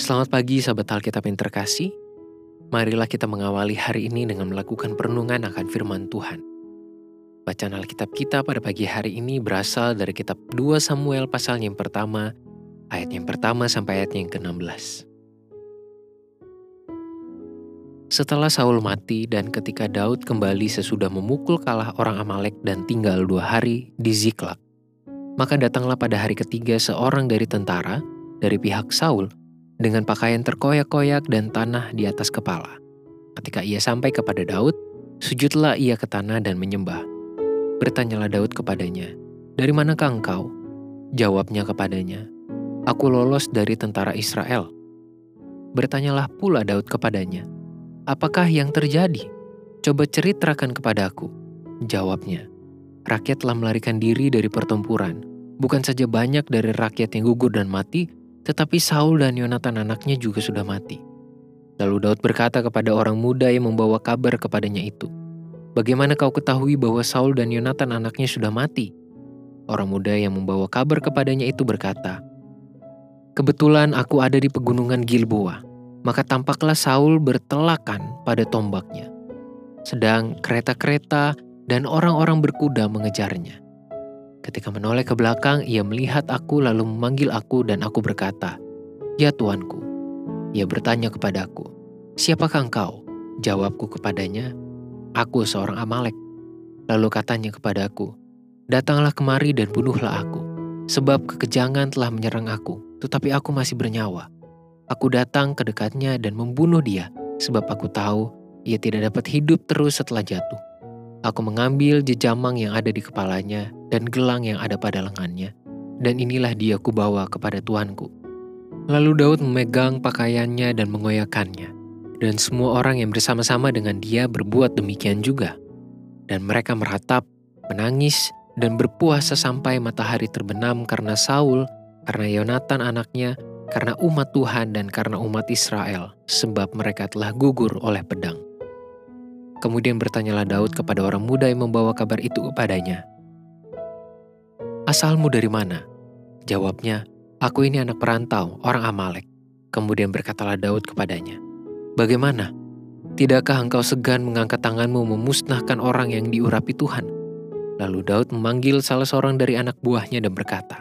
Selamat pagi sahabat Alkitab yang terkasih. Marilah kita mengawali hari ini dengan melakukan perenungan akan firman Tuhan. Bacaan Alkitab kita pada pagi hari ini berasal dari kitab 2 Samuel pasal yang pertama, ayat yang pertama sampai ayat yang ke-16. Setelah Saul mati dan ketika Daud kembali sesudah memukul kalah orang Amalek dan tinggal dua hari di Ziklag, maka datanglah pada hari ketiga seorang dari tentara dari pihak Saul dengan pakaian terkoyak-koyak dan tanah di atas kepala. Ketika ia sampai kepada Daud, sujudlah ia ke tanah dan menyembah. Bertanyalah Daud kepadanya, "Dari manakah engkau?" Jawabnya kepadanya, "Aku lolos dari tentara Israel." Bertanyalah pula Daud kepadanya, "Apakah yang terjadi? Coba ceritakan kepadaku." Jawabnya, "Rakyat telah melarikan diri dari pertempuran. Bukan saja banyak dari rakyat yang gugur dan mati, tetapi Saul dan Yonatan anaknya juga sudah mati. Lalu Daud berkata kepada orang muda yang membawa kabar kepadanya itu, Bagaimana kau ketahui bahwa Saul dan Yonatan anaknya sudah mati? Orang muda yang membawa kabar kepadanya itu berkata, Kebetulan aku ada di pegunungan Gilboa, maka tampaklah Saul bertelakan pada tombaknya. Sedang kereta-kereta dan orang-orang berkuda mengejarnya. Ketika menoleh ke belakang, ia melihat aku lalu memanggil aku dan aku berkata, Ya tuanku. Ia bertanya kepadaku, Siapakah engkau? Jawabku kepadanya, Aku seorang Amalek. Lalu katanya kepadaku, Datanglah kemari dan bunuhlah aku, sebab kekejangan telah menyerang aku, tetapi aku masih bernyawa. Aku datang ke dekatnya dan membunuh dia, sebab aku tahu ia tidak dapat hidup terus setelah jatuh. Aku mengambil jejamang yang ada di kepalanya dan gelang yang ada pada lengannya, dan inilah dia kubawa kepada tuanku. Lalu Daud memegang pakaiannya dan mengoyakkannya, dan semua orang yang bersama-sama dengan dia berbuat demikian juga. Dan mereka meratap, menangis, dan berpuasa sampai matahari terbenam karena Saul, karena Yonatan anaknya, karena umat Tuhan dan karena umat Israel, sebab mereka telah gugur oleh pedang. Kemudian bertanyalah Daud kepada orang muda yang membawa kabar itu kepadanya. Asalmu dari mana? Jawabnya, aku ini anak perantau, orang Amalek. Kemudian berkatalah Daud kepadanya, Bagaimana? Tidakkah engkau segan mengangkat tanganmu memusnahkan orang yang diurapi Tuhan? Lalu Daud memanggil salah seorang dari anak buahnya dan berkata,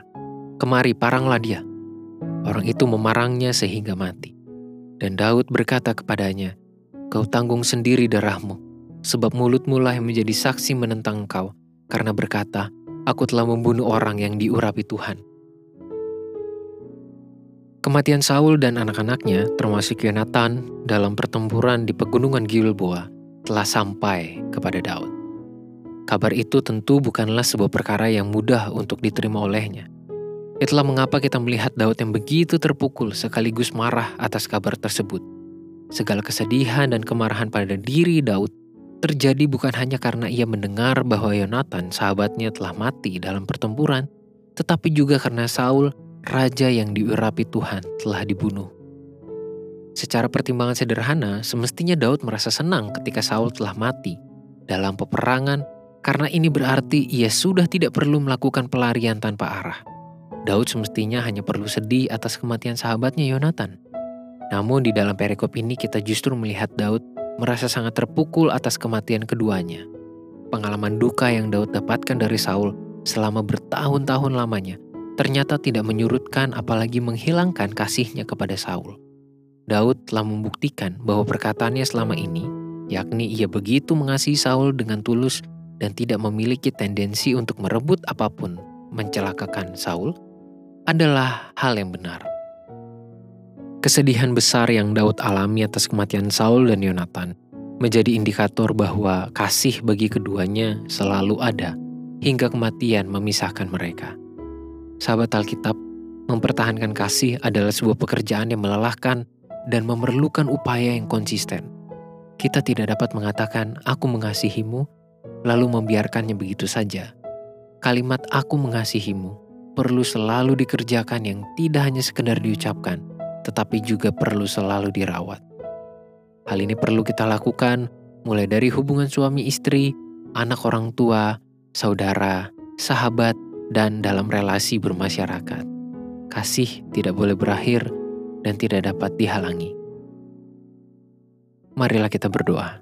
Kemari paranglah dia. Orang itu memarangnya sehingga mati. Dan Daud berkata kepadanya, Kau tanggung sendiri darahmu, sebab mulutmu lah yang menjadi saksi menentang engkau, karena berkata, aku telah membunuh orang yang diurapi Tuhan. Kematian Saul dan anak-anaknya, termasuk Yonatan, dalam pertempuran di pegunungan Gilboa, telah sampai kepada Daud. Kabar itu tentu bukanlah sebuah perkara yang mudah untuk diterima olehnya. Itulah mengapa kita melihat Daud yang begitu terpukul sekaligus marah atas kabar tersebut. Segala kesedihan dan kemarahan pada diri Daud terjadi bukan hanya karena ia mendengar bahwa Yonatan, sahabatnya, telah mati dalam pertempuran, tetapi juga karena Saul, raja yang diurapi Tuhan, telah dibunuh. Secara pertimbangan sederhana, semestinya Daud merasa senang ketika Saul telah mati dalam peperangan, karena ini berarti ia sudah tidak perlu melakukan pelarian tanpa arah. Daud semestinya hanya perlu sedih atas kematian sahabatnya Yonatan. Namun di dalam perikop ini kita justru melihat Daud merasa sangat terpukul atas kematian keduanya. Pengalaman duka yang Daud dapatkan dari Saul selama bertahun-tahun lamanya ternyata tidak menyurutkan apalagi menghilangkan kasihnya kepada Saul. Daud telah membuktikan bahwa perkataannya selama ini, yakni ia begitu mengasihi Saul dengan tulus dan tidak memiliki tendensi untuk merebut apa pun mencelakakan Saul, adalah hal yang benar. Kesedihan besar yang Daud alami atas kematian Saul dan Yonatan menjadi indikator bahwa kasih bagi keduanya selalu ada hingga kematian memisahkan mereka. Sahabat Alkitab, mempertahankan kasih adalah sebuah pekerjaan yang melelahkan dan memerlukan upaya yang konsisten. Kita tidak dapat mengatakan "aku mengasihimu" lalu membiarkannya begitu saja. Kalimat "aku mengasihimu" perlu selalu dikerjakan yang tidak hanya sekedar diucapkan, tetapi juga perlu selalu dirawat. Hal ini perlu kita lakukan mulai dari hubungan suami istri, anak orang tua, saudara, sahabat, dan dalam relasi bermasyarakat. Kasih tidak boleh berakhir dan tidak dapat dihalangi. Marilah kita berdoa.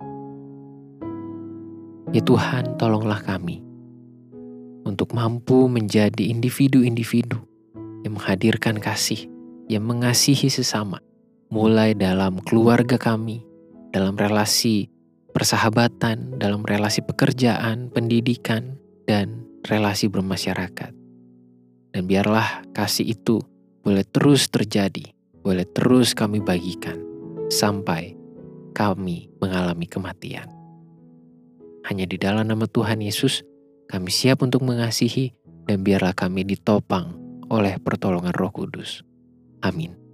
Ya Tuhan, tolonglah kami untuk mampu menjadi individu-individu yang menghadirkan kasih, yang mengasihi sesama, mulai dalam keluarga kami, dalam relasi persahabatan, dalam relasi pekerjaan, pendidikan, dan relasi bermasyarakat. Dan biarlah kasih itu boleh terus terjadi, boleh terus kami bagikan sampai kami mengalami kematian. Hanya di dalam nama Tuhan Yesus, kami siap untuk mengasihi dan biarlah kami ditopang oleh pertolongan Roh Kudus. Amin.